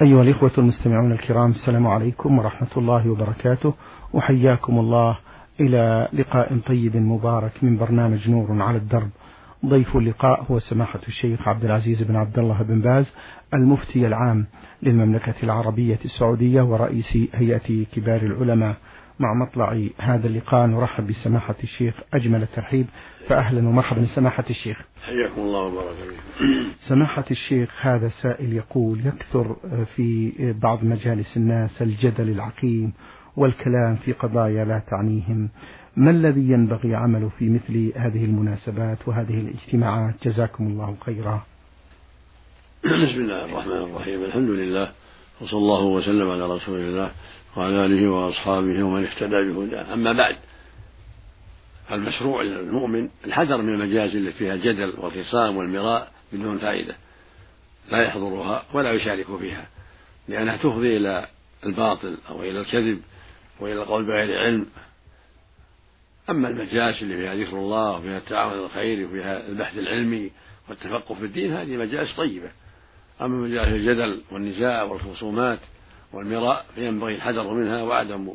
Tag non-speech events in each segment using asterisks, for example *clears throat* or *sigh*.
أيها الإخوة المستمعون الكرام السلام عليكم ورحمة الله وبركاته. وحياكم الله إلى لقاء طيب مبارك من برنامج نور على الدرب. ضيف اللقاء هو سماحة الشيخ عبد العزيز بن عبد الله بن باز المفتي العام للمملكة العربية السعودية ورئيس هيئة كبار العلماء. مع مطلع هذا اللقاء. نرحب بسماحة الشيخ أجمل الترحيب. فأهلا ومرحبا سماحة الشيخ. حياكم الله وبارك *clears throat* سماحة الشيخ هذا سائل يقول يكثر في بعض مجالس الناس الجدل العقيم والكلام في قضايا لا تعنيهم. ما الذي ينبغي عمله في مثل هذه المناسبات وهذه الاجتماعات؟ جزاكم الله خيرا. *clears throat* بسم الله الرحمن الرحيم. الحمد لله وصلى الله وسلم على رسول الله. وعلى آله وأصحابه ومن اهتدى بهداه. أما بعد المشروع للمؤمن الحذر من المجالس التي فيها الجدل والخصام والمراء بدون فائدة. لا يحضرها ولا يشارك فيها لأنها تفضي إلى الباطل أو إلى الكذب وإلى القول بغير علم. أما المجالس اللي فيها ذكر الله وفيها التعاون الخير وفيها البحث العلمي والتفقه في الدين هذه مجالس طيبة. أما مجالس الجدل والنزاع والخصومات والمراء فينبغي الحذر منها وعدم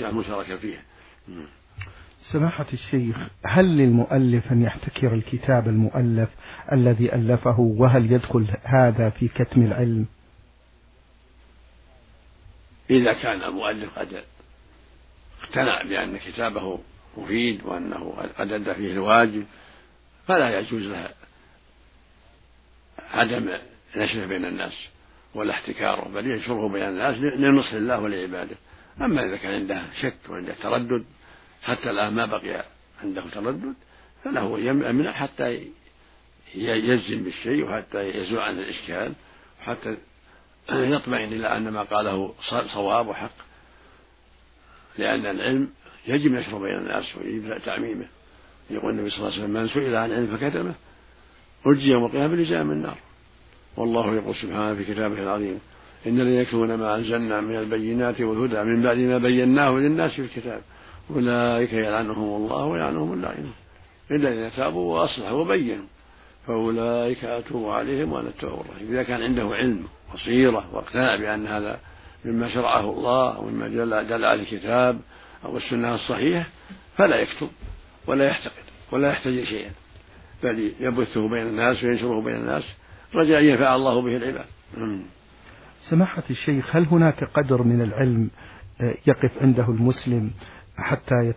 المشاركة فيها. سماحة الشيخ هل للمؤلف أن يحتكر الكتاب المؤلف الذي ألفه؟ وهل يدخل هذا في كتم العلم؟ إذا كان المؤلف قد اقتنع بأن كتابه مفيد وأنه قد أدى فيه الواجب فلا يجوز له عدم نشره بين الناس. ولا احتكاره بل ينشره بين الناس لنصح الله ولعباده. أما إذا كان عنده شك وعنده تردد حتى الآن ما بقي عنده تردد فله يمنع حتى يجزم بالشيء وحتى يزول عن الإشكال وحتى يطمئن إلى أن ما قاله صواب وحق. لأن العلم يجب نشره بين الناس ويجب تعميمه. يقول النبي صلى الله عليه وسلم من سئل عن علم فكتمه أرجي يوم القيامة بلجام النار. والله يقول سبحانه في كتابه العظيم إن الذين يكتمون ما أنزلنا من البينات والهدى من بعد ما بيناه للناس في الكتاب أولئك يلعنهم الله ويلعنهم اللاعنون إلا الذين تابوا وأصلحوا وبينوا فأولئك أتوب عليهم وأنا التواب الرحيم. إذا كان عنده علم بصيرة واقتنع بأن هذا مما شرعه الله أو مما دل عليه الكتاب أو السنة الصحيحة فلا يكتب ولا يحتقد ولا يحتجر شيئا بل يبثه بين الناس وينشره بين الناس رجاء أن ينفع الله به العباد. سماحة الشيخ هل هناك قدر من العلم آه، يقف عنده المسلم حتى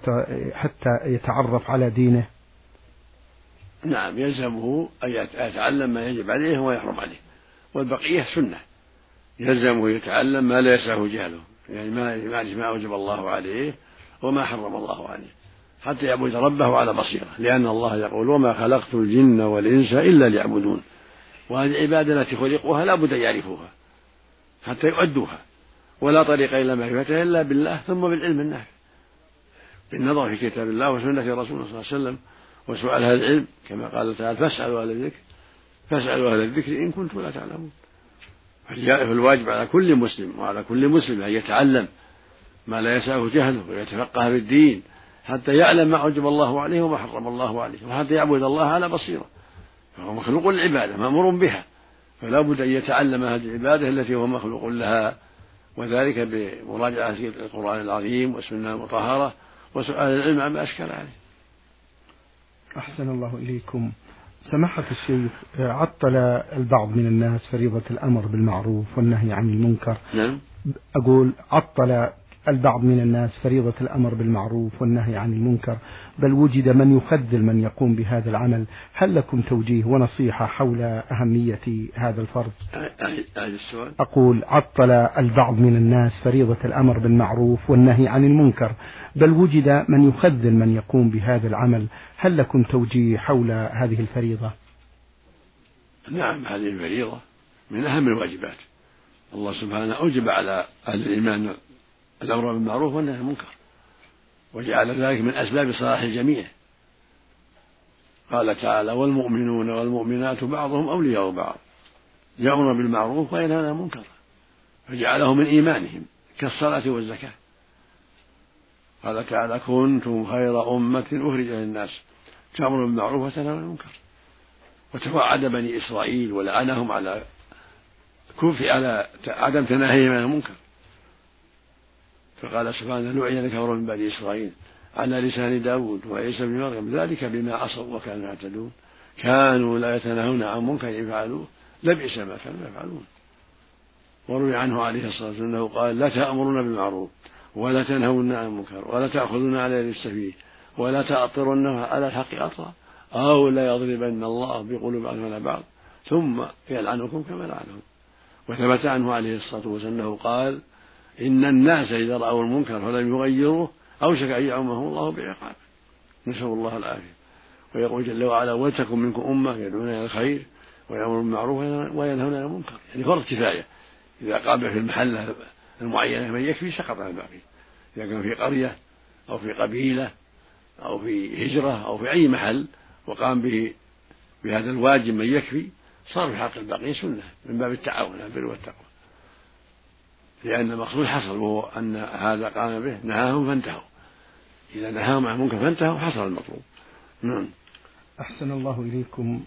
حتى يتعرف على دينه؟ نعم يلزمه أن يتعلم ما يجب عليه وما يحرم عليه. والبقية سنة. يلزمه يتعلم ما لا يسعه جهله. يعني ما يعرف ما أوجب الله عليه وما حرم الله عليه. حتى يعبد ربه على بصيرة. لأن الله يقول وما خلقت الجن والإنس إلا ليعبدون. وهذه العبادة التي خلقوها لا بد أن يعرفوها حتى يؤدوها. ولا طريق إلى معرفتها إلا بالله ثم بالعلم النافع. بالنظر في كتاب الله وسنة رسوله صلى الله عليه وسلم وسؤال أهل العلم كما قال تعالى فاسألوا أهل الذكر فاسألوا أهل الذكر إن كنتم لا تعلمون. فالواجب على كل مسلم وعلى كل مسلم أن يتعلم ما لا يسعه جهله ويتفقه في الدين حتى يعلم ما أوجب الله عليه وما حرم الله عليه وحتى يعبد الله على بصيرة. فهو مخلوق للعبادة مأمور بها. فلا بد أن يتعلم هذه العبادة التي هو مخلوق لها وذلك بمراجعة القرآن العظيم والسنة المطهرة وسؤال العلم عما أشكل عليه. أحسن الله إليكم. سماحة الشيخ عطل البعض من الناس فريضة الأمر بالمعروف والنهي عن المنكر. نعم. أقول عطل البعض من الناس فريضة الأمر بالمعروف والنهي عن المنكر بل وجد من يخذل من يقوم بهذا العمل. هل لكم توجيه ونصيحة حول أهمية هذا الفرض؟ أقول عطل البعض من الناس فريضة الأمر بالمعروف والنهي عن المنكر بل وجد من يخذل من يقوم بهذا العمل. هل لكم توجيه حول هذه الفريضة؟ نعم هذه الفريضة من أهم الواجبات. الله سبحانه أوجب على أهل الإيمان الأمر بالمعروف والنهي عن المنكر. وجعل ذلك من أسباب صلاح الجميع. قال تعالى والمؤمنون والمؤمنات بعضهم أولياء بعض. يأمر بالمعروف وينهى عن المنكر. فجعله من إيمانهم كالصلاة والزكاة. قال تعالى كنتم خير أمة أخرج للناس. تأمر بالمعروف وتنهى عن المنكر. وتوعد بني إسرائيل ولعنهم على كفي على عدم تناهيه من المنكر. فقال سبحانه لعن الكفر من بني إسرائيل على لسان داود وعيسى بن مريم ذلك بما عصوا وكانوا يعتدون. كانوا لا يتناهون عن منكر يفعلوه لبئس ما كانوا يفعلون. وروي عنه عليه الصلاة والسلام أنه قال لا تأمرون بالمعروف ولا تنهون عن المنكر ولا تأخذون على يد السفيه ولا تأطرن على الحق أطرا أو لا يضربن الله بقلوب بعضهم على بعض ثم يلعنكم كما لعنهم. وثبت عنه عليه الصلاة والسلام أنه قال إن الناس إذا رأوا المنكر فلم يغيروه أوشك أن يعمهم الله بعقاب نسأل الله العافية. ويقول جل وعلا ولتكن منكم أمة يدعون إلى الخير ويأمرون بالمعروف وينهون عن المنكر. يعني فرض كفاية. إذا قام في المحلة المعينة من يكفي سقط عن الباقي. إذا كان في قرية أو في قبيلة أو في هجرة أو في أي محل وقام به بهذا الواجب من يكفي صار في حق الباقين سنة من باب التعاون البر والتقوى. لأن المقصود حصل وهو أن هذا قام به نهاهم فانتهوا. إذا نهاهم عن المنكر فانتهوا حصل المطلوب. نعم. أحسن الله إليكم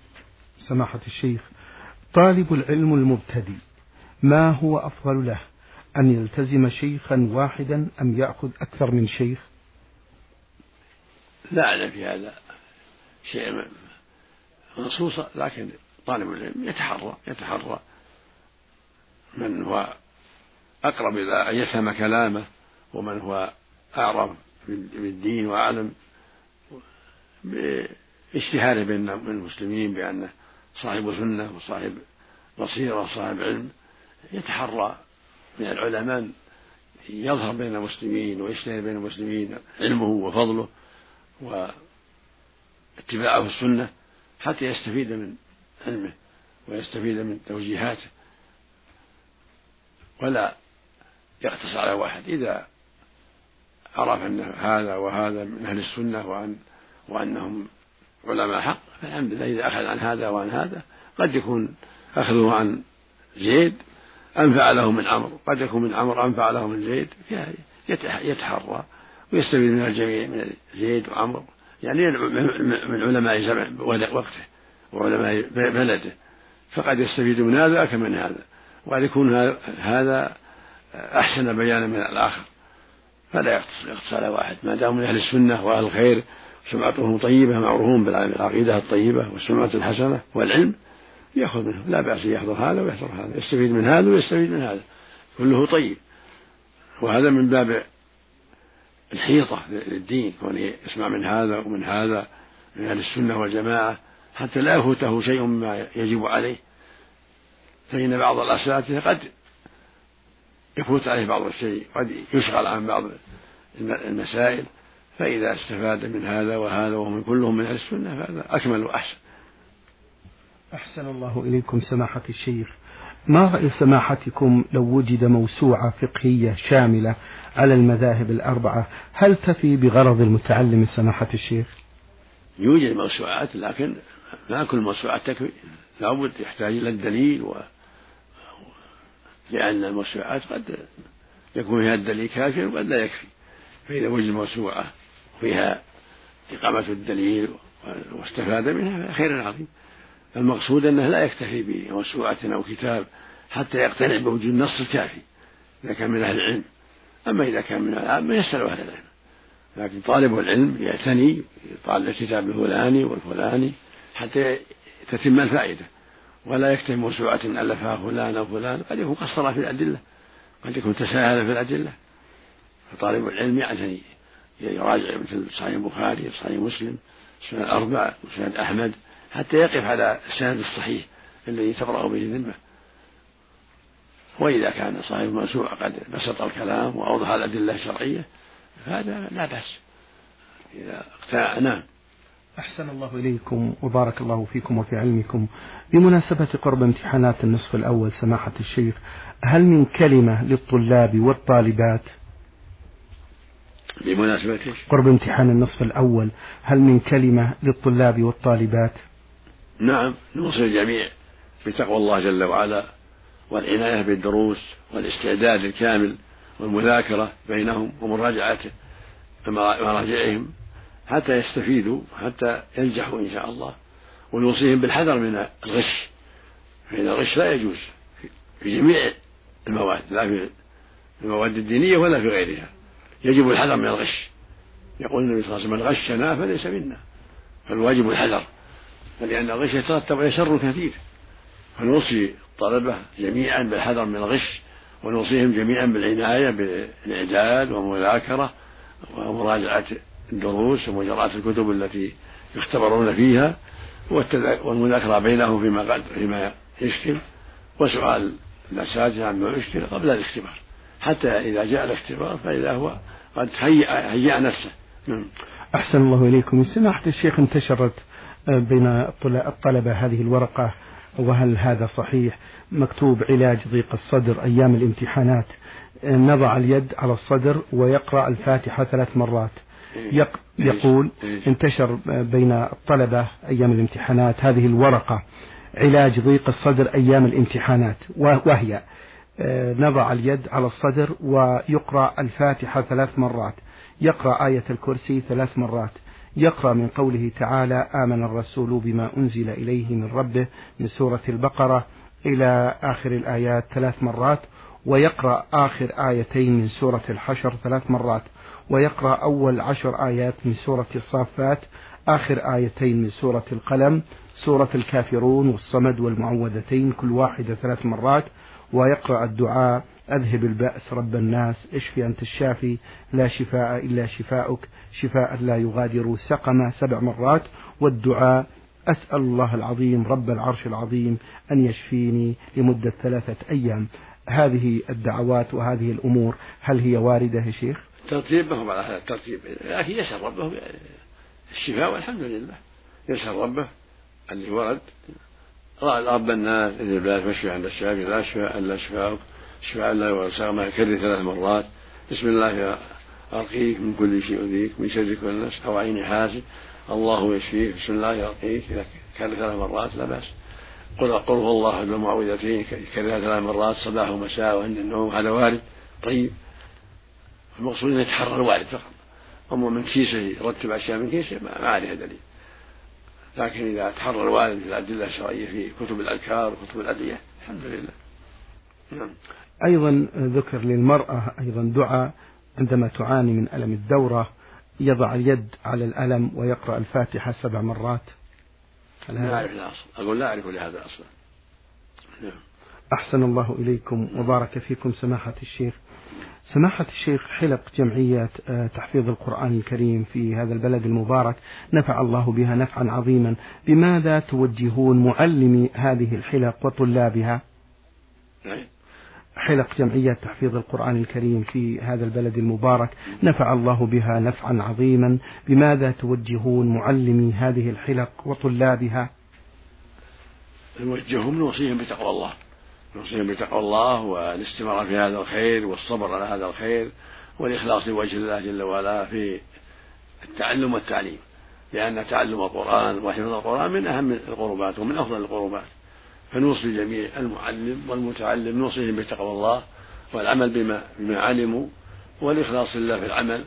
سماحة الشيخ. طالب العلم المبتدئ ما هو أفضل له أن يلتزم شيخا واحدا أم يأخذ أكثر من شيخ؟ لا أعلم في هذا شيء منصوصا لكن طالب العلم يتحرى يتحرى من هو أقرب إلى أن يفهم كلامه ومن هو أعرف بالدين وأعلم باشتهاره بين المسلمين بأنه صاحب سنة وصاحب بصيرة وصاحب علم يتحرى من العلماء يظهر بين المسلمين ويشتهر بين المسلمين علمه وفضله واتباعه السنة حتى يستفيد من علمه ويستفيد من توجيهاته. ولا يقتصر على واحد. إذا عرف أن هذا وهذا من أهل السنة وأن وأنهم علماء حق فالحمد لله إذا أخذ عن هذا وعن هذا قد يكون أخذه عن زيد أنفع له من عمرو. قد يكون من عمرو أنفع له من زيد يتحرى ويستفيد من الجميع من زيد وعمرو. يعني من علماء زمن وقته وعلماء بلده. فقد يستفيد من هذا أكثر من هذا. وقد يكون هذا أحسن بيانا من الآخر. فلا يقتصر على واحد. ما دام من أهل السنة وأهل الخير سمعتهم طيبة معروفون بالعقيدة الطيبة والسمعة الحسنة والعلم يأخذ منه لا بأس يحضر هذا ويحضر هذا. يستفيد من هذا ويستفيد من هذا. كله طيب. وهذا من باب الحيطة للدين كونه يسمع من هذا ومن هذا من أهل السنة والجماعة حتى لا يفوته شيء مما يجب عليه. فإن بعض الأساتذة قد يفوت عليه بعض الشيء قد يشغل عن بعض المسائل فإذا استفاد من هذا وهذا وهم كلهم من أهل السنة فهذا أكمل وأحسن. أحسن الله إليكم سماحة الشيخ. ما رأي سماحتكم لو وجد موسوعة فقهية شاملة على المذاهب الأربعة؟ هل تفي بغرض المتعلم سماحة الشيخ؟ يوجد موسوعات لكن ما كل موسوعات تكفي. لابد يحتاج إلى الدليل و... لأن الموسوعات قد يكون فيها الدليل كافيا وقد لا يكفي. فإذا وجد موسوعة فيها إقامة الدليل واستفاد منها خير عظيم. المقصود أنه لا يكتفي بموسوعة أو كتاب حتى يقتنع بوجود النص الكافي إذا كان من أهل العلم. أما إذا كان من العامة يسأل أهل العلم. لكن طالب العلم يعتني يطالع الكتاب الفلاني والفلاني حتى تتم الفائدة. ولا يكتفي موسوعة ألفها فلان أو فلان. قد يكون قصر في الأدلة. قد يكون تساهل في الأدلة. فطالب العلم يعتني يراجع مثل صحيح البخاري صحيح مسلم سنن الأربع وسنن أحمد حتى يقف على السند الصحيح الذي تقرأ به الذمة. وإذا كان صاحب الموسوعة قد بسط الكلام وأوضح الأدلة الشرعية فهذا لا بأس. إذا اقتنع نعم. أحسن الله إليكم وبارك الله فيكم وفي علمكم. بمناسبة قرب امتحانات النصف الأول سماحة الشيخ هل من كلمة للطلاب والطالبات؟ بمناسبة قرب امتحان النصف الأول هل من كلمة للطلاب والطالبات؟ نعم نوصي الجميع بتقوى الله جل وعلا والعناية بالدروس والاستعداد الكامل والمذاكرة بينهم ومراجعته مراجعهم. حتى يستفيدوا حتى ينجحوا إن شاء الله. ونوصيهم بالحذر من الغش. فإن الغش لا يجوز في جميع المواد لا في المواد الدينية ولا في غيرها. يجب الحذر من الغش. يقول النبي صلى الله عليه وسلم من غشنا فليس منا. فالواجب الحذر. فلأن الغش يترتب عليه شر كثير. فنوصي الطلبة جميعا بالحذر من الغش ونوصيهم جميعا بالعناية بالإعداد والمذاكرة ومراجعة الدروس ومجرات الكتب التي يختبرون فيها والمذاكرة بينهم فيما قد فيما يشكل وسؤال الأساتذة عما يشكل قبل الاختبار. حتى إذا جاء الاختبار فإذا هو قد هيأ, هيأ نفسه. نعم. أحسن الله إليكم. سماحة الشيخ انتشرت آه، بين الطلبة هذه الورقة وهل هذا صحيح؟ مكتوب علاج ضيق الصدر أيام الامتحانات آه، نضع اليد على الصدر ويقرأ الفاتحة ثلاث مرات. يقول انتشر بين الطلبة أيام الامتحانات هذه الورقة علاج ضيق الصدر أيام الامتحانات وهي آه، نضع اليد على الصدر ويقرأ الفاتحة ثلاث مرات يقرأ آية الكرسي ثلاث مرات يقرأ من قوله تعالى آمن الرسول بما أنزل إليه من ربه من سورة البقرة إلى آخر الآيات ثلاث مرات ويقرأ آخر آيتين من سورة الحشر ثلاث مرات. ويقرأ أول عشر آيات من سورة الصافات آخر آيتين من سورة القلم سورة الكافرون والصمد والمعوذتين كل واحدة ثلاث مرات. ويقرأ الدعاء أذهب البأس رب الناس اشفي أنت الشافي لا شفاء إلا شفاؤك شفاء لا يغادر سقما سبع مرات. والدعاء أسأل الله العظيم رب العرش العظيم أن يشفيني لمدة ثلاثة أيام. هذه الدعوات وهذه الأمور هل هي واردة يا شيخ؟ ترتيب ما هو على هذا الترتيب. لكن يسأل ربه الشفاء والحمد لله. يسأل ربه اللي ورد رب الناس إذ الباس واشفي عند الشافي لا شفاء إلا شفاءك. شفاء لا يغادر ما يكرر ثلاث مرات. بسم الله أرقيك من كل شيء يؤذيك من شر كل نفس أو عين حاسد. الله يشفيك. بسم الله يرقيك إذا كان ثلاث مرات لا بأس. قل قل هو الله أحد المعوذتين كررها ثلاث مرات صباح ومساء وعند النوم هذا وارد. طيب. المقصود أن يتحرى الوارد فقط. أما من كيسه يرتب أشياء من كيسه ما عليها دليل. لكن إذا تحرى الوارد في الأدلة الشرعية في كتب الأذكار وكتب الأدعية الحمد لله. نعم. أيضا ذكر للمرأة أيضا دعاء عندما تعاني من ألم الدورة يضع اليد على الألم ويقرأ الفاتحة سبع مرات. لا أعرف الأصل أقول لا أعرف لهذا أصلا. نعم. أحسن الله إليكم وبارك فيكم سماحة الشيخ. سماحة الشيخ حلق جمعية آه، تحفيظ القرآن الكريم في هذا البلد المبارك. نفع الله بها نفعا عظيما. بماذا توجهون معلمي هذه الحلق وطلابها؟ نعم. حلق جمعية تحفيظ القرآن الكريم في هذا البلد المبارك. نفع الله بها نفعا عظيما. بماذا توجهون معلمي هذه الحلق وطلابها؟ نوجههم نوصيهم بتقوى الله. نوصيهم بتقوى الله والاستمرار في هذا الخير والصبر على هذا الخير والإخلاص لوجه الله جل وعلا في التعلم والتعليم. لأن تعلم القرآن وحفظ القرآن من أهم القربات ومن أفضل القربات. فنوصي جميع المعلم والمتعلم نوصيهم بتقوى الله والعمل بما بما علموا والإخلاص لله في العمل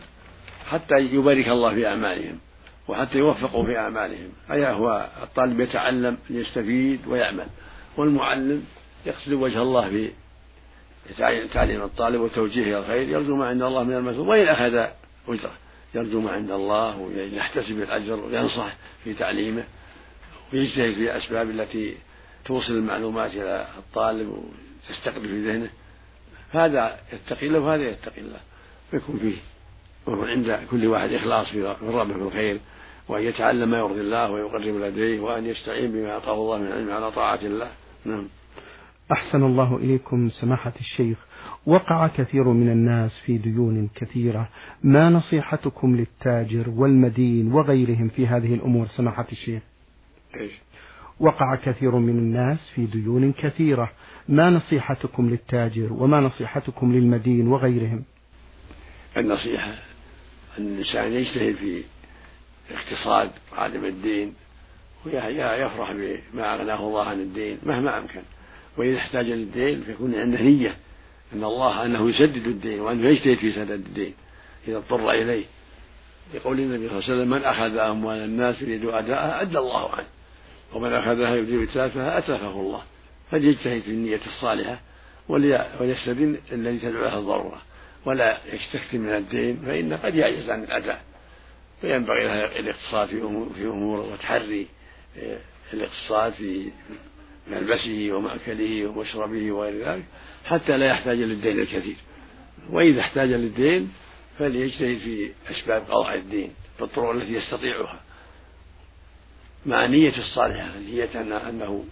حتى يبارك الله في أعمالهم وحتى يوفقوا في أعمالهم. أي هو الطالب يتعلم ليستفيد ويعمل. والمعلم يقصد وجه الله في تعليم الطالب وتوجيهه إلى الخير يرجو ما عند الله من المثوب وإن أخذ أجرة يرجو ما عند الله ويحتسب الأجر وينصح في تعليمه ويجتهد في الأسباب التي توصل المعلومات إلى الطالب وتستقر في ذهنه. هذا يتقي الله وهذا يتقي الله. ويكون فيه ويكون عند كل واحد إخلاص في ربه في الخير وأن يتعلم ما يرضي الله ويقرب لديه وأن يستعين بما أعطاه الله من علم على طاعة الله. نعم. أحسن الله إليكم سماحة الشيخ. وقع كثير من الناس في ديون كثيرة. ما نصيحتكم للتاجر والمدين وغيرهم في هذه الأمور سماحة الشيخ؟ وقع كثير من الناس في ديون كثيرة. ما نصيحتكم للتاجر وما نصيحتكم للمدين وغيرهم؟ النصيحة أن الإنسان يجتهد في اقتصاد عالم الدين ويفرح بما أغناه الله عن الدين مهما أمكن. وإذا احتاج للدين فيكون عنده نية أن الله أنه يسدد الدين وأنه يجتهد في سداد الدين إذا اضطر إليه. يقول النبي صلى الله عليه وسلم من أخذ أموال الناس يريد أداءها أدى الله عنه ومن أخذها يريد إتلافها أتلفه الله. فليجتهد في النية الصالحة وليستدين الذي تدعو الضرورة ولا يستكثر من الدين فإن قد يعجز عن الأداء. فينبغي له الاقتصاد في أموره وتحري آه، الاقتصاد في ملبسه ومأكله ومشربه وغير ذلك حتى لا يحتاج للدين الكثير. وإذا احتاج للدين فليجتهد في أسباب قضاء الدين بالطرق التي يستطيعها. مع نية الصالحة هي أنه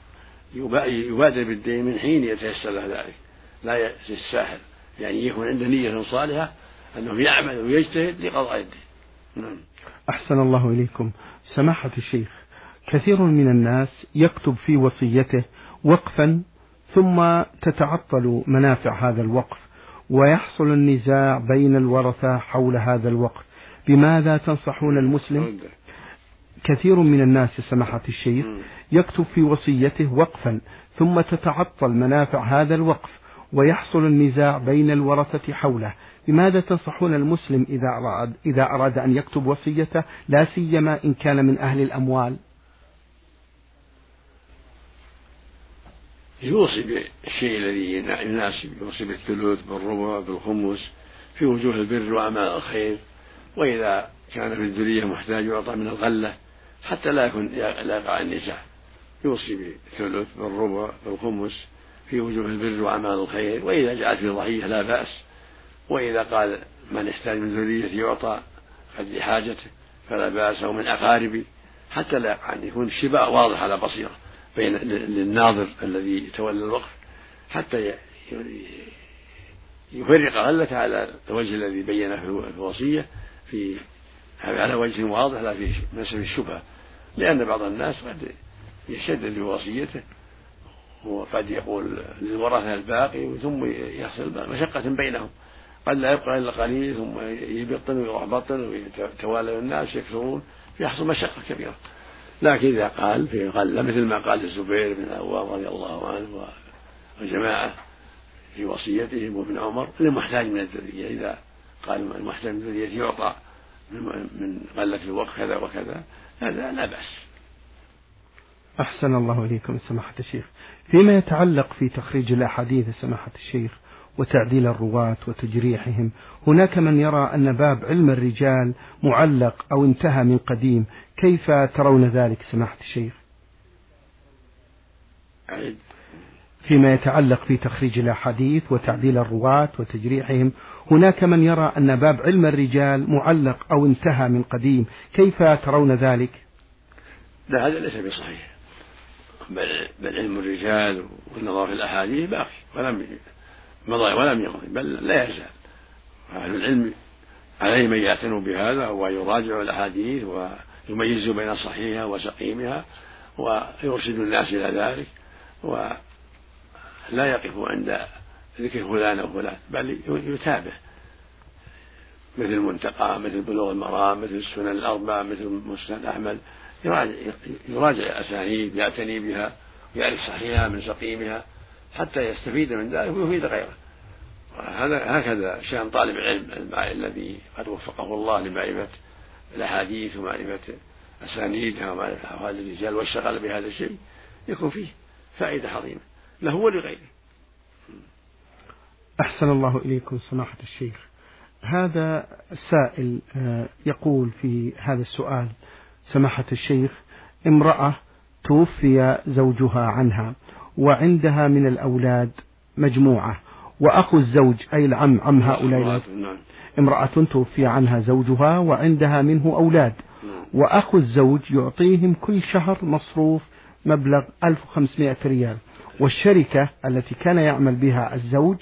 يبادر بالدين من حين يتيسر له ذلك. لا يستساهل يعني يكون عنده نية صالحة أنه يعمل ويجتهد لقضاء الدين. نعم. أحسن الله إليكم. سماحة الشيخ كثير من الناس يكتب في وصيته وقفا ثم تتعطل منافع هذا الوقف ويحصل النزاع بين الورثة حول هذا الوقف. بماذا تنصحون المسلم؟ كثير من الناس سماحة الشيخ يكتب في وصيته وقفا ثم تتعطل منافع هذا الوقف ويحصل النزاع بين الورثة حوله. لماذا تنصحون المسلم إذا أراد, إذا أراد أن يكتب وصيته؟ لا سيما إن كان من أهل الأموال. يوصي بالشيء الذي يناسب يوصي بالثلث بالربع بالخمس في وجوه البر وأعمال الخير. وإذا كان في الذرية محتاج يعطى من الغلة حتى لا يكون لا يقع النزاع يوصي بالثلث بالربع بالخمس في وجوه البر وأعمال الخير. وإذا جاءت في ضحية لا بأس. وإذا قال من يحتاج من ذريته يعطى قد لحاجته فلا بأس. أو من أقاربي حتى لا يقع يكون الشباء واضح على بصيرة بين للناظر الذي يتولى الوقف حتى يفرق غلته على الوجه الذي بينه في الوصية في على وجه واضح لا في مسألة الشبهة. لأن بعض الناس قد يشدد في وصيته وقد يقول للورثة الباقي ثم يحصل مشقة بينهم. قد لا يبقى إلا قليل ثم يبطن ويروح بطن ويتوالى الناس يكثرون فيحصل مشقة كبيرة. لكن إذا قال في غلة مثل ما قال الزبير بن العوام رضي الله عنه وجماعة في وصيتهم وابن عمر للمحتاج من الذرية. إذا قال المحتاج من الذرية يعطى من غلة الوقت كذا وكذا هذا لا بأس. أحسن الله إليكم سماحة الشيخ. فيما يتعلق في تخريج الأحاديث سماحة الشيخ وتعديل الرواة وتجريحهم. هناك من يرى أن باب علم الرجال معلق أو انتهى من قديم. كيف ترون ذلك؟ سماحة الشيخ. فيما يتعلق في تخريج الأحاديث وتعديل الرواة وتجريحهم هناك من يرى أن باب علم الرجال معلق أو انتهى من قديم. كيف ترون ذلك؟ لا هذا ليس بصحيح. بل, بل علم الرجال والنظر في الأحاديث باقي ولم مضى ولم يمضي بل لا يزال. أهل العلم عليه من يعتنوا بهذا ويراجع الأحاديث ويميز بين صحيحها وسقيمها ويرشد الناس إلى ذلك ولا يقف عند ذكر فلان أو فلان بل يتابع. مثل المنتقى مثل بلوغ المرام مثل السنن الأربعة مثل مسند أحمد. يراجع, يراجع الأسانيد يعتني بها ويعرف صحيحها من سقيمها. حتى يستفيد من ذلك ويفيد غيره. هذا هكذا شأن طالب العلم الذي قد وفقه الله لمعرفة الأحاديث ومعرفة أسانيدها ومعرفة أحوال الرجال واشتغل بهذا الشيء يكون فيه فائدة عظيمة. له ولغيره أحسن الله إليكم سماحة الشيخ. هذا السائل آه، يقول في هذا السؤال سماحة الشيخ امرأة توفي زوجها عنها وعندها من الأولاد مجموعة. وأخو الزوج أي العم عم هؤلاء. نعم. امرأة توفي عنها زوجها وعندها منه أولاد. نعم. وأخو الزوج يعطيهم كل شهر مصروف مبلغ 1500 ريال. والشركة التي كان يعمل بها الزوج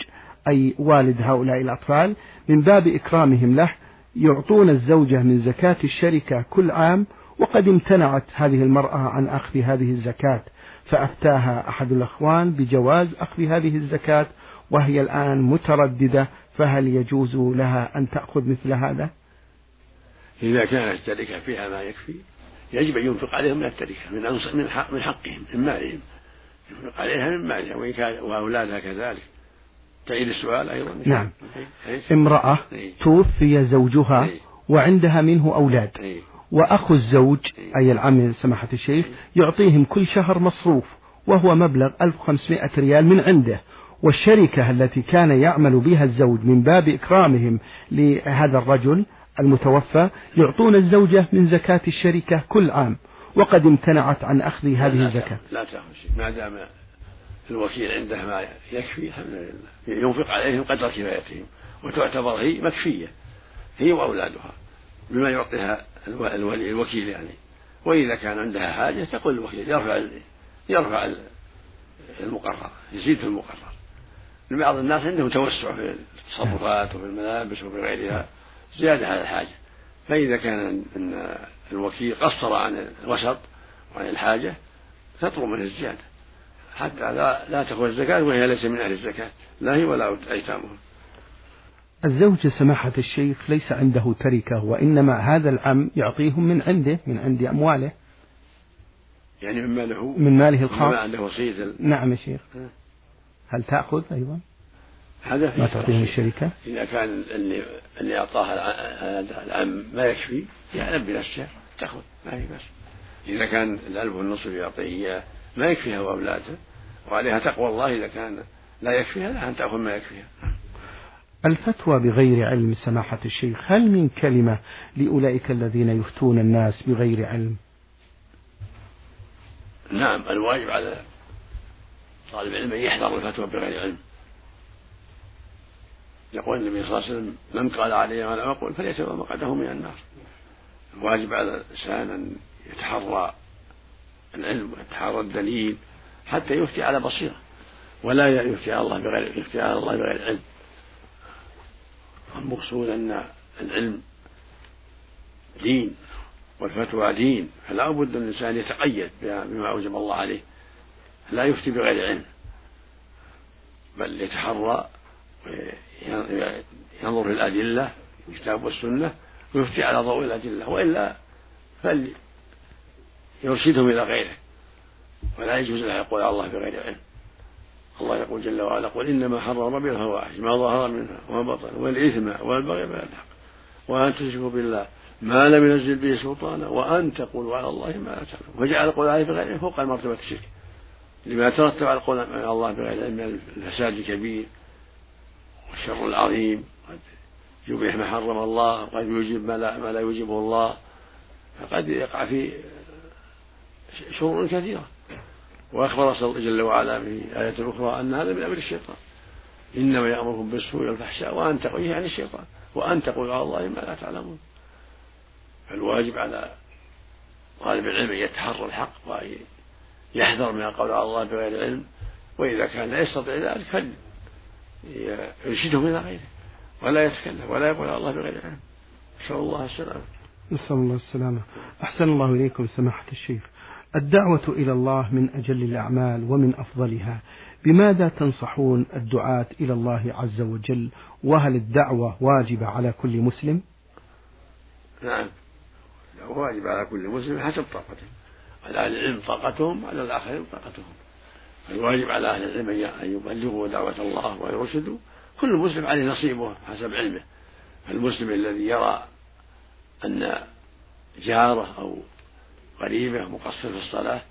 أي والد هؤلاء الأطفال من باب إكرامهم له يعطون الزوجة من زكاة الشركة كل عام وقد امتنعت هذه المرأة عن أخذ هذه الزكاة. فأفتاها أحد الأخوان بجواز أخذ هذه الزكاة وهي الآن مترددة فهل يجوز لها أن تأخذ مثل هذا؟ إذا كانت التركة فيها ما يكفي يجب أن ينفق عليهم من التركة من من حق من حقهم من مالهم. ينفق عليها من مالها وإن كان وأولادها كذلك. تعيد السؤال أيضا؟ نعم. امرأة توفي زوجها وعندها منه أولاد. وأخو الزوج أي العم سماحة الشيخ يعطيهم كل شهر مصروف وهو مبلغ 1500 ريال من عنده. والشركة التي كان يعمل بها الزوج من باب إكرامهم لهذا الرجل المتوفى يعطون الزوجة من زكاة الشركة كل عام. وقد امتنعت عن أخذ هذه الزكاة. لا تأخذ شيء ما دام الوكيل عنده ما يكفي الحمد لله. ينفق عليهم قدر كفايتهم وتعتبر هي مكفية هي وأولادها بما يعطيها الوكيل يعني. وإذا كان عندها حاجة تقول الوكيل يرفع يرفع المقرر يزيد في المقرر. لبعض الناس عندهم توسع في التصرفات وفي الملابس وفي غيرها زيادة على الحاجة. فإذا كان أن الوكيل قصر عن الوسط وعن الحاجة تطلب منه الزيادة. حتى لا لا تأخذ الزكاة وهي ليس من أهل الزكاة لا هي ولا أيتامها الزوج سماحة الشيخ ليس عنده تركة وإنما هذا العم يعطيهم من عنده من عند أمواله. يعني من ماله؟ من ماله الخاص. ما عنده وصية نعم يا شيخ. هل تأخذ أيضا؟ هذا ما تعطيهم الشركة؟ إذا كان اللي اللي أعطاه هذا العم ما يكفي يعلم بنفسه تأخذ ما هي بس. إذا كان الألف والنصف يعطيه إياه ما يكفيها وأولاده وعليها تقوى الله إذا كان لا يكفيها لها أن تأخذ ما يكفيها. الفتوى بغير علم سماحة الشيخ هل من كلمة لأولئك الذين يفتون الناس بغير علم؟ نعم الواجب على طالب العلم أن يحذر الفتوى بغير علم. يقول النبي صلى الله عليه وسلم من قال علي ما لم أقول فليتبوأ مقعده من النار. الواجب على الإنسان أن يتحرى العلم ويتحرى الدليل حتى يفتي على بصيرة ولا يفتي على الله بغير يفتي على الله بغير علم. المقصود أن العلم دين والفتوى دين. فلا بد الإنسان يتقيد بما أوجب الله عليه. لا يفتي بغير علم بل يتحرى ينظر في الأدلة الكتاب والسنة ويفتي على ضوء الأدلة. وإلا فليرشدهم إلى غيره. ولا يجوز له يقول على الله بغير علم. الله يقول جل وعلا قل إنما حرم ربي الفواحش ما ظهر منها وما بطن والإثم والبغي بغير الحق وأن تشركوا بالله ما لم ينزل به سلطانا وأن تقولوا على الله ما لا تعلمون وجعل القول عليه بغير فوق مرتبة الشرك لما ترتب على القول على الله بغير علم من الفساد الكبير والشر العظيم قد يبيح ما حرم الله وقد يوجب ما لا, ما لا يوجبه الله فقد يقع في شرور كثيرة وأخبر جل وعلا في آية أخرى أن هذا من أمر الشيطان. إنما يأمركم بالسوء والفحشاء وأن تقولوا عن الشيطان وأن تقولوا على الله ما لا تعلمون. فالواجب على طالب العلم أن يتحرى الحق ويحذر من القول على الله بغير علم وإذا كان لا يستطيع ذلك فيرشدهم إلى غيره ولا يتكلم ولا يقول على الله بغير علم. نسأل الله السلامة. نسأل الله السلامة. أحسن الله إليكم سماحة الشيخ. الدعوة إلى الله من أجل الأعمال ومن أفضلها. بماذا تنصحون الدعاة إلى الله عز وجل؟ وهل الدعوة واجبة على كل مسلم؟ نعم. واجب على كل مسلم حسب طاقته. على أهل العلم طاقتهم على الآخرين طاقتهم. الواجب على أهل العلم أن يبلغوا دعوة الله ويرشدوا كل مسلم عليه نصيبه حسب علمه. المسلم الذي يرى أن جاره أو قريبة مقصر في الصلاة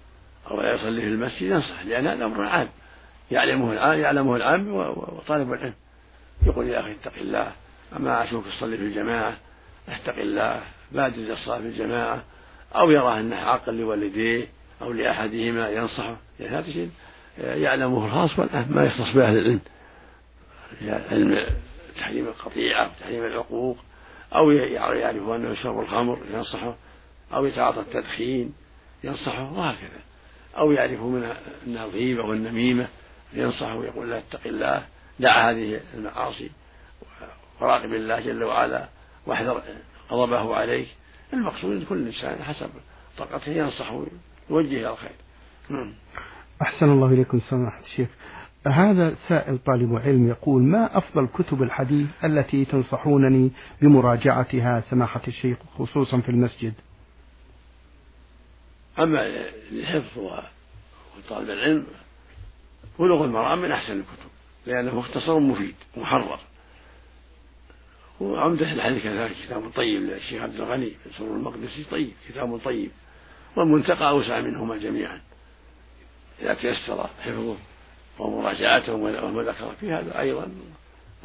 أو لا يصلي في المسجد ينصح لأن هذا أمر عام. يعلمه العام يعلمه العام وطالب العلم. يقول يا أخي اتق الله أما أشوفك تصلي في الجماعة اتق الله بادر الصلاة في الجماعة أو يرى أنه عاق لوالديه أو لأحدهما ينصحه يعني هذا شيء يعلمه الخاص والعام ما يختص بأهل العلم. علم تحريم القطيعة وتحريم العقوق أو يعرف أنه يشرب الخمر ينصحه. أو يتعاطى التدخين ينصحه وهكذا. أو يعرف منها أنها الغيبة والنميمة ينصحه ويقول له اتق الله دع هذه المعاصي وراقب الله جل وعلا واحذر غضبه عليك. المقصود كل إنسان حسب طاقته ينصح ويوجه إلى الخير. نعم. أحسن الله إليكم سماحة الشيخ. هذا سائل طالب علم يقول ما أفضل كتب الحديث التي تنصحونني بمراجعتها سماحة الشيخ خصوصا في المسجد؟ أما للحفظ وطالب العلم بلوغ المرام من أحسن الكتب لأنه مختصر مفيد محرر. وعمدة الحديث كذلك كتاب طيب للشيخ عبد الغني بن سرور المقدسي طيب كتاب طيب والمنتقى أوسع منهما جميعا. إذا تيسر حفظه ومراجعتهم والمذاكرة فيه هذا أيضا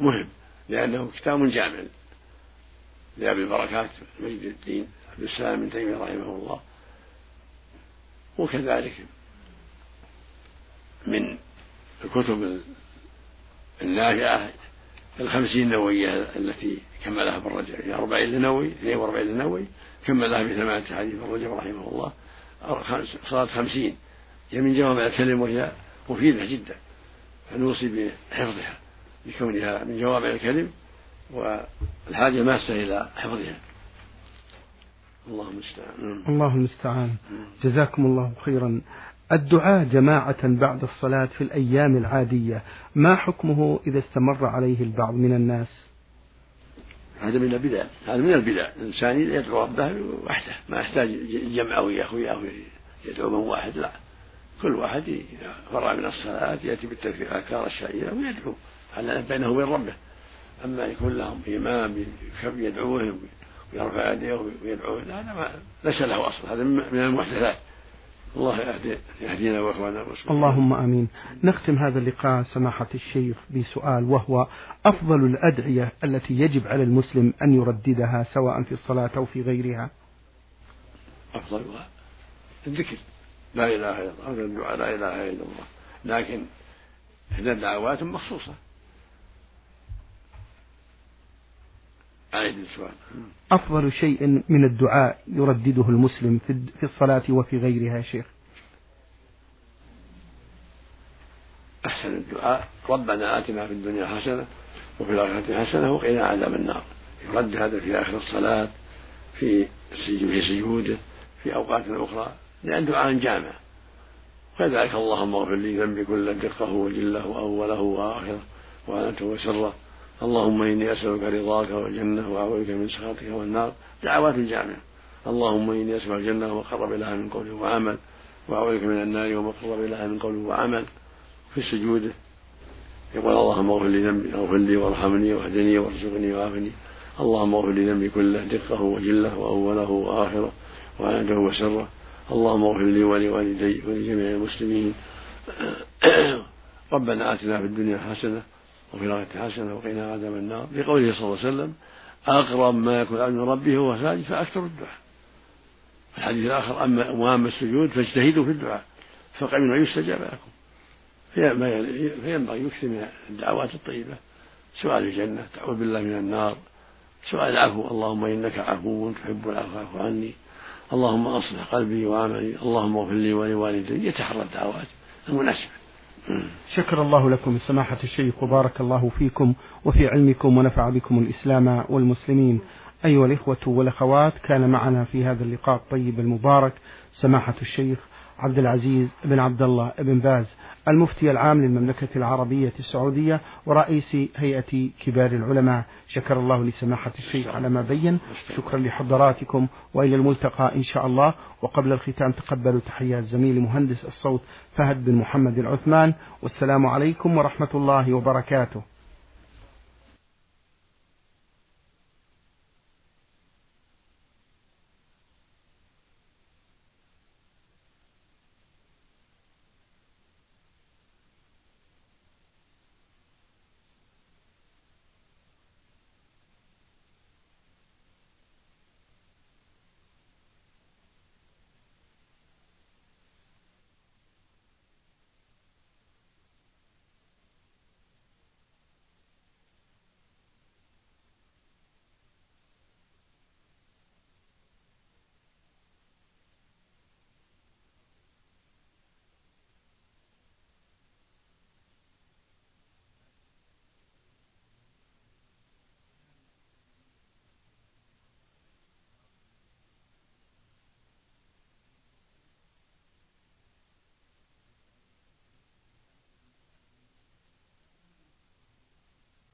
مهم لأنه كتاب جامع. لأبي البركات مجد الدين عبد السلام بن تيمية رحمه الله. وكذلك من الكتب النافعة الخمسين النووية التي كملها ابن رجب يعني أربعين لنووي 42 لنووي كملها بثمانية حديث ابن رجب رحمه الله. صارت خمسين. هي من جوامع الكلم وهي مفيدة جدا فنوصي بحفظها لكونها من جوامع الكلم والحاجة ماسة إلى حفظها. الله المستعان. الله المستعان. جزاكم الله خيرا. الدعاء جماعة بعد الصلاة في الأيام العادية ما حكمه إذا استمر عليه البعض من الناس؟ هذا من البدع. هذا من البدع. الإنسان يدعو ربه وحده ما يحتاج يجمع وياه وياه يدعو من واحد لا. كل واحد فرغ من الصلاة يأتي بالتذكار الشعيرة ويدعو. على بينه وبين ربه. أما يكون لهم إمام يدعوهم ويرفع يديه ويدعوه لا هذا ليس له أصل هذا من المحدثات. الله يهدي يهدينا وإخواننا المسلمين. اللهم آمين. نختم هذا اللقاء سماحة الشيخ بسؤال وهو أفضل الأدعية التي يجب على المسلم أن يرددها سواء في الصلاة أو في غيرها؟ افضلها الذكر. لا إله إلا الله افضل الدعاء لا إله إلا الله. لكن هنا دعوات مخصوصة. أفضل شيء من الدعاء يردده المسلم في الصلاة وفي غيرها شيخ؟ أحسن الدعاء. ربنا آتنا في الدنيا حسنة وفي الآخرة حسنة وقنا عذاب النار. يرد هذا في آخر الصلاة في في سجوده في أوقات أخرى لأن دعاء جامع. وكذلك اللهم اغفر لي ذنبي كله دقه وجله وأوله وآخره وأنته وسره اللهم إني أسألك رضاك والجنة وأعوذ بك من سخطك والنار. دعوات جامعة اللهم إني أسألك الجنة وما قرب إليها من قول وعمل وأعوذ بك من النار وما قرب إليها من قول وعمل. في سجوده يقول اللهم اغفر لي ذنبي اغفر لي وارحمني واهدني وارزقني وعافني. اللهم اغفر لي ذنبي كله دقه وجله وأوله وآخره وعنده وسره. اللهم اغفر لي ولوالدي ولجميع المسلمين. *clears throat* ربنا آتنا في الدنيا حسنة وفي الآخرة حسنة وقنا عذاب النار. لقوله صلى الله عليه وسلم أقرب ما يكون عبد من ربه وهو ساجد فأكثر الدعاء. الحديث الآخر أما وأما السجود فاجتهدوا في الدعاء فقمن أن يستجاب لكم. فينبغي يكثر من الدعوات الطيبة. سؤال الجنة تعوذ بالله من النار. سؤال العفو اللهم إنك عفو تحب العفو فاعف عني. اللهم أصلح قلبي وعملي. اللهم اغفر لي ولوالدي. يتحرى الدعوات المناسبة. شكر الله لكم. سماحة الشيخ وبارك الله فيكم وفي علمكم ونفع بكم الإسلام والمسلمين. أيها الإخوة والأخوات كان معنا في هذا اللقاء الطيب المبارك سماحة الشيخ عبد العزيز بن عبد الله بن باز. المفتي العام للمملكة العربية السعودية ورئيس هيئة كبار العلماء. شكر الله لسماحة الشيخ على ما بين. شكرا لحضراتكم وإلى الملتقى إن شاء الله. وقبل الختام تقبلوا تحيات زميلي مهندس الصوت فهد بن محمد العثمان. والسلام عليكم ورحمة الله وبركاته.